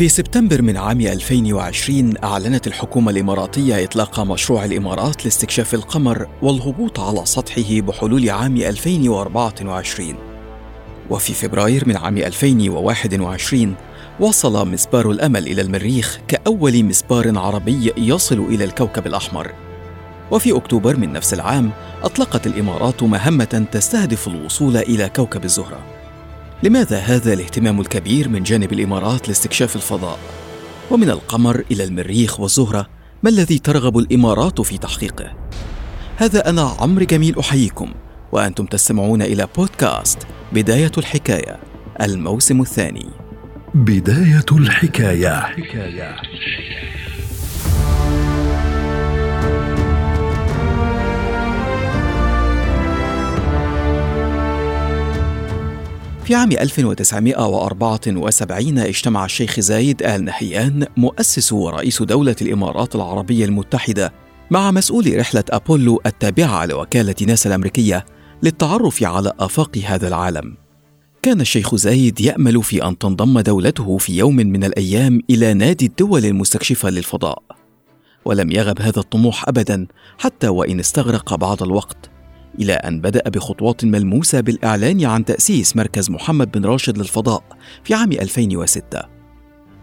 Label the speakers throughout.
Speaker 1: في سبتمبر من عام 2020 أعلنت الحكومة الإماراتية إطلاق مشروع الإمارات لاستكشاف القمر والهبوط على سطحه بحلول عام 2024 وفي فبراير من عام 2021 وصل مسبار الأمل إلى المريخ كأول مسبار عربي يصل إلى الكوكب الأحمر. وفي أكتوبر من نفس العام أطلقت الإمارات مهمة تستهدف الوصول إلى كوكب الزهرة. لماذا هذا الاهتمام الكبير من جانب الإمارات لاستكشاف الفضاء؟ ومن القمر إلى المريخ والزهرة ما الذي ترغب الإمارات في تحقيقه؟ هذا أنا عمرو جميل أحييكم وأنتم تستمعون إلى بودكاست بداية الحكاية الموسم الثاني.
Speaker 2: بداية الحكاية.
Speaker 1: في عام 1974 اجتمع الشيخ زايد آل نهيان مؤسس ورئيس دولة الإمارات العربية المتحدة مع مسؤول رحلة أبولو التابعة لوكالة ناسا الأمريكية للتعرف على آفاق هذا العالم. كان الشيخ زايد يأمل في أن تنضم دولته في يوم من الأيام إلى نادي الدول المستكشفة للفضاء. ولم يغب هذا الطموح أبدا حتى وإن استغرق بعض الوقت إلى أن بدأ بخطوات ملموسة بالإعلان عن تأسيس مركز محمد بن راشد للفضاء في عام 2006.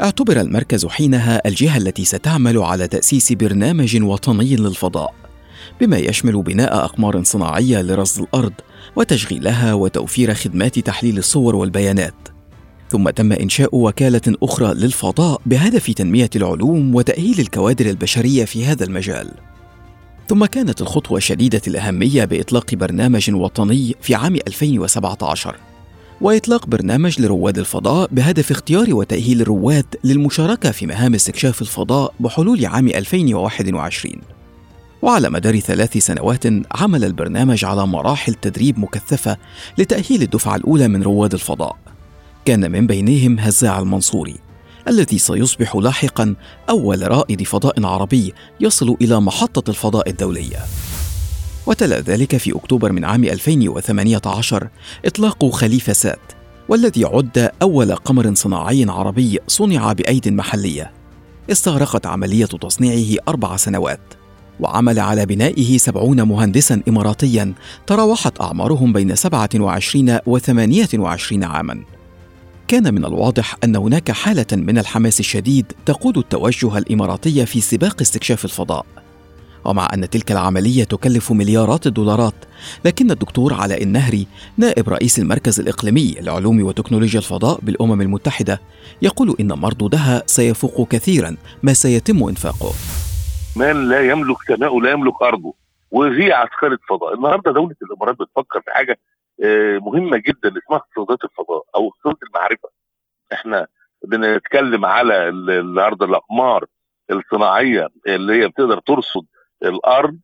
Speaker 1: اعتبر المركز حينها الجهة التي ستعمل على تأسيس برنامج وطني للفضاء، بما يشمل بناء أقمار صناعية لرصد الأرض وتشغيلها وتوفير خدمات تحليل الصور والبيانات. ثم تم إنشاء وكالة أخرى للفضاء بهدف تنمية العلوم وتأهيل الكوادر البشرية في هذا المجال. ثم كانت الخطوة شديدة الأهمية بإطلاق برنامج وطني في عام 2017 وإطلاق برنامج لرواد الفضاء بهدف اختيار وتأهيل الرواد للمشاركة في مهام استكشاف الفضاء بحلول عام 2021 وعلى مدار ثلاث سنوات عمل البرنامج على مراحل تدريب مكثفة لتأهيل الدفعة الأولى من رواد الفضاء. كان من بينهم هزاع المنصوري. الذي سيصبح لاحقا أول رائد فضاء عربي يصل إلى محطة الفضاء الدولية. وتلا ذلك في أكتوبر من عام 2018 إطلاق خليفة سات والذي عد أول قمر صناعي عربي صنع بأيد محلية. استغرقت عملية تصنيعه أربع سنوات. وعمل على بنائه سبعون مهندسا إماراتيا تراوحت أعمارهم بين 27 و 28 عاماً كان من الواضح أن هناك حالة من الحماس الشديد تقود التوجه الإماراتي في سباق استكشاف الفضاء. ومع أن تلك العملية تكلف مليارات الدولارات لكن الدكتور علاء النهري نائب رئيس المركز الإقليمي لعلوم وتكنولوجيا الفضاء بالأمم المتحدة يقول إن مردودها سيفوق كثيرا ما سيتم إنفاقه.
Speaker 3: من لا يملك سماءه لا يملك أرضه وهي عسكرة فضاء. النهارده دولة الإمارات بتفكر في حاجة آه، مهمة جدا اسمها اقتصادات الفضاء أو اقتصاد المعرفة. إحنا بنتكلم على ال- النهارده الأقمار الصناعية اللي هي بتقدر ترصد الأرض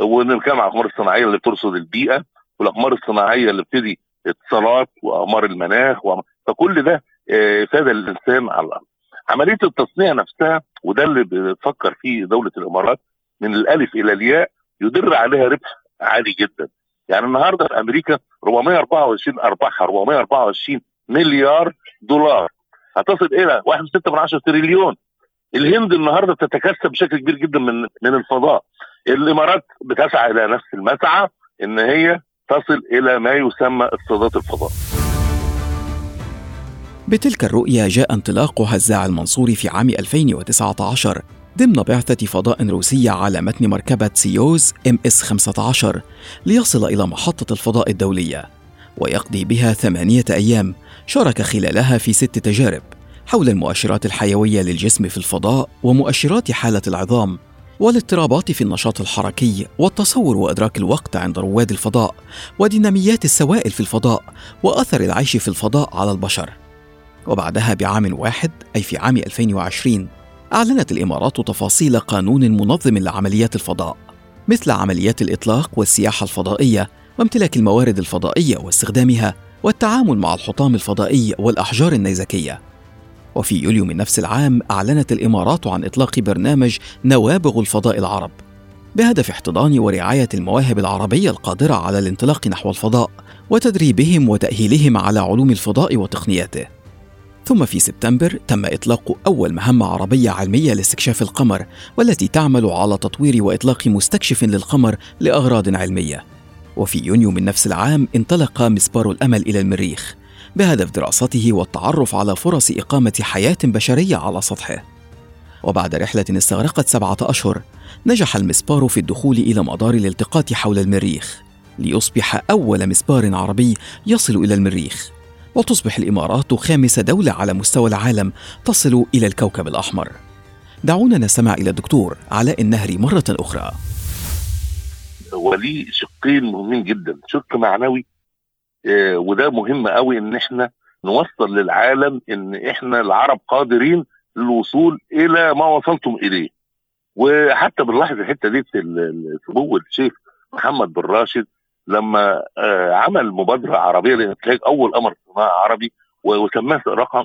Speaker 3: ونتكلم على الأقمار الصناعية اللي بترصد البيئة والأقمار الصناعية اللي بتدي اتصالات وأقمار المناخ فكل ده آه، فاد الإنسان على الأرض. عملية التصنيع نفسها وده اللي بتفكر فيه دولة الإمارات من الألف إلى الياء يدر عليها ربح عالي جدا. يعني النهارده في أمريكا 424 أرباحها 424 مليار دولار. هتصل إلى 1.6 تريليون. الهند النهارده بتتكسب بشكل كبير جدا من من الفضاء. الإمارات بتسعى إلى نفس المسعى إن هي تصل إلى ما يسمى اقتصادات الفضاء.
Speaker 1: بتلك الرؤية جاء انطلاق هزاع المنصوري في عام 2019 ضمن بعثة فضاء روسية على متن مركبة سويوز إم إس 15 ليصل إلى محطة الفضاء الدولية ويقضي بها ثمانية أيام شارك خلالها في ست تجارب حول المؤشرات الحيوية للجسم في الفضاء ومؤشرات حالة العظام والاضطرابات في النشاط الحركي والتصور وإدراك الوقت عند رواد الفضاء وديناميات السوائل في الفضاء وأثر العيش في الفضاء على البشر. وبعدها بعام واحد أي في عام 2020 أعلنت الإمارات تفاصيل قانون منظم لعمليات الفضاء مثل عمليات الإطلاق والسياحة الفضائية وامتلاك الموارد الفضائية واستخدامها والتعامل مع الحطام الفضائي والأحجار النيزكية وفي يوليو من نفس العام أعلنت الإمارات عن إطلاق برنامج نوابغ الفضاء العرب بهدف احتضان ورعاية المواهب العربية القادرة على الانطلاق نحو الفضاء وتدريبهم وتأهيلهم على علوم الفضاء وتقنياته. ثم في سبتمبر تم إطلاق أول مهمة عربية علمية لاستكشاف القمر والتي تعمل على تطوير وإطلاق مستكشف للقمر لأغراض علمية. وفي يونيو من نفس العام انطلق مسبار الأمل إلى المريخ بهدف دراسته والتعرف على فرص إقامة حياة بشرية على سطحه. وبعد رحلة استغرقت سبعة أشهر نجح المسبار في الدخول إلى مدار الالتقاط حول المريخ ليصبح أول مسبار عربي يصل إلى المريخ وتصبح الإمارات خامس دولة على مستوى العالم تصل إلى الكوكب الأحمر. دعونا نستمع إلى الدكتور علاء النهري مرة أخرى.
Speaker 3: وليه شقين مهمين جدا. شق معنوي آه، وده مهم قوي إن إحنا نوصل للعالم إن إحنا العرب قادرين للوصول إلى ما وصلتم إليه. وحتى بنلاحظ الحتة دي في سمو الشيخ محمد بن راشد لما آه، عمل مبادرة عربية لإنتاج أول قمر صناعي عربي وسماه رقم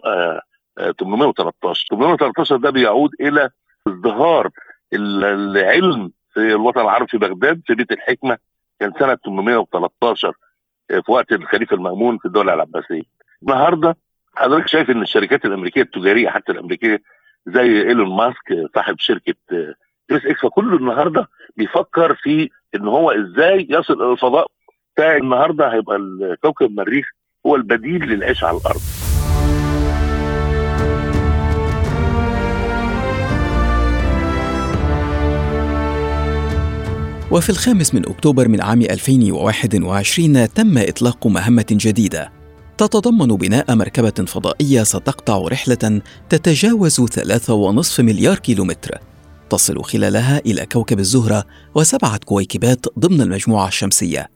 Speaker 3: 813 آه، 813 ده بيعود إلى ازدهار العلم في الوطن العربي في بغداد في بيت الحكمة كان سنة 813 آه، في وقت الخليفة المأمون في الدولة العباسية. النهارده حضرتك شايف إن الشركات الأمريكية التجارية حتى الأمريكية زي إيلون ماسك صاحب شركة سبيس إكس فكل النهارده بيفكر في إن هو إزاي يصل إلى الفضاء. فالنهارده هيبقى الكوكب المريخ هو البديل للعيش على الأرض.
Speaker 1: وفي الخامس من أكتوبر من عام 2021 تم إطلاق مهمة جديدة. تتضمن بناء مركبة فضائية ستقطع رحلة تتجاوز ثلاثة ونصف مليار كيلومتر. تصل خلالها إلى كوكب الزهرة وسبعة كويكبات ضمن المجموعة الشمسية.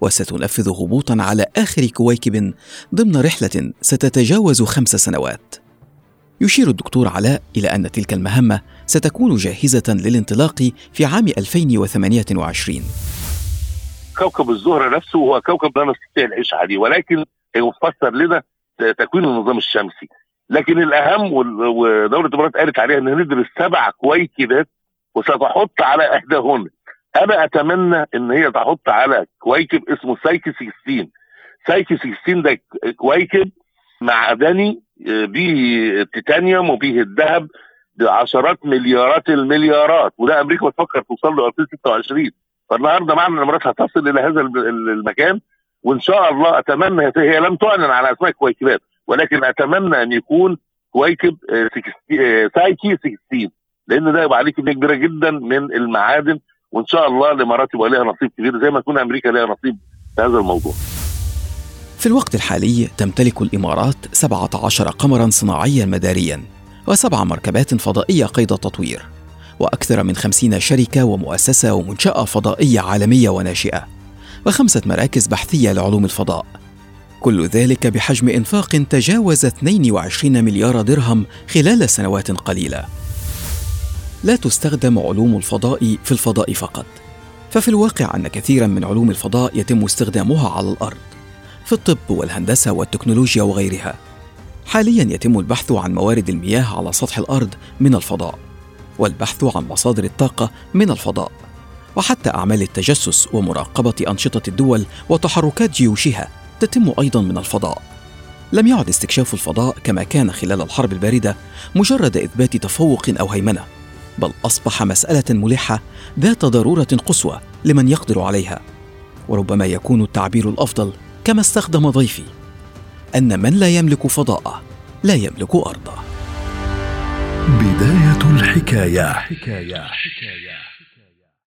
Speaker 1: وستنفذ هبوطا على آخر كويكب ضمن رحلة ستتجاوز خمس سنوات. يشير الدكتور علاء إلى أن تلك المهمة ستكون جاهزة للانطلاق في عام 2028
Speaker 3: كوكب الزهرة نفسه هو كوكب لا نستطيع العيش عليه ولكن يفسر لنا تكوين النظام الشمسي. لكن الأهم ودولة الإمارات قالت عليها إن ندرس سبع كويكبات وستحط على إحداهن. أنا أتمنى إن هي تحط على كويكب اسمه سايكي 16 سايكي 16 ده كويكب معدني به التيتانيوم وبه الذهب بعشرات مليارات المليارات. وده أمريكا بتفكر توصل له 2026 فالنهاردة معنى الامارات هتصل إلى هذا المكان. وإن شاء الله أتمنى هي لم تعلن على أسماء الكويكبات ولكن أتمنى أن يكون كويكب آه، آه، سايكي 16 لأن ده يبقى عليه كمية كبيرة جدا من المعادن وإن شاء الله الإمارات يبقى لها نصيب كبير زي ما تكون أمريكا لها نصيب في هذا الموضوع.
Speaker 1: في الوقت الحالي تمتلك الإمارات 17 قمرا صناعيا مداريا وسبع مركبات فضائية قيد التطوير وأكثر من 50 شركة ومؤسسة ومنشأة فضائية عالمية وناشئة وخمسة مراكز بحثية لعلوم الفضاء كل ذلك بحجم إنفاق تجاوز 22 مليار درهم خلال سنوات قليلة. لا تستخدم علوم الفضاء في الفضاء فقط. ففي الواقع أن كثيرا من علوم الفضاء يتم استخدامها على الأرض في الطب والهندسة والتكنولوجيا وغيرها. حاليا يتم البحث عن موارد المياه على سطح الأرض من الفضاء والبحث عن مصادر الطاقة من الفضاء وحتى أعمال التجسس ومراقبة أنشطة الدول وتحركات جيوشها. تتم أيضا من الفضاء لم يعد استكشاف الفضاء كما كان خلال الحرب الباردة مجرد إثبات تفوق أو هيمنة بل أصبح مسألة ملحة ذات ضرورة قصوى لمن يقدر عليها وربما يكون التعبير الأفضل كما استخدم ضيفي أن من لا يملك فضاءه لا يملك ارضه
Speaker 2: بداية الحكاية, حكاية. حكاية.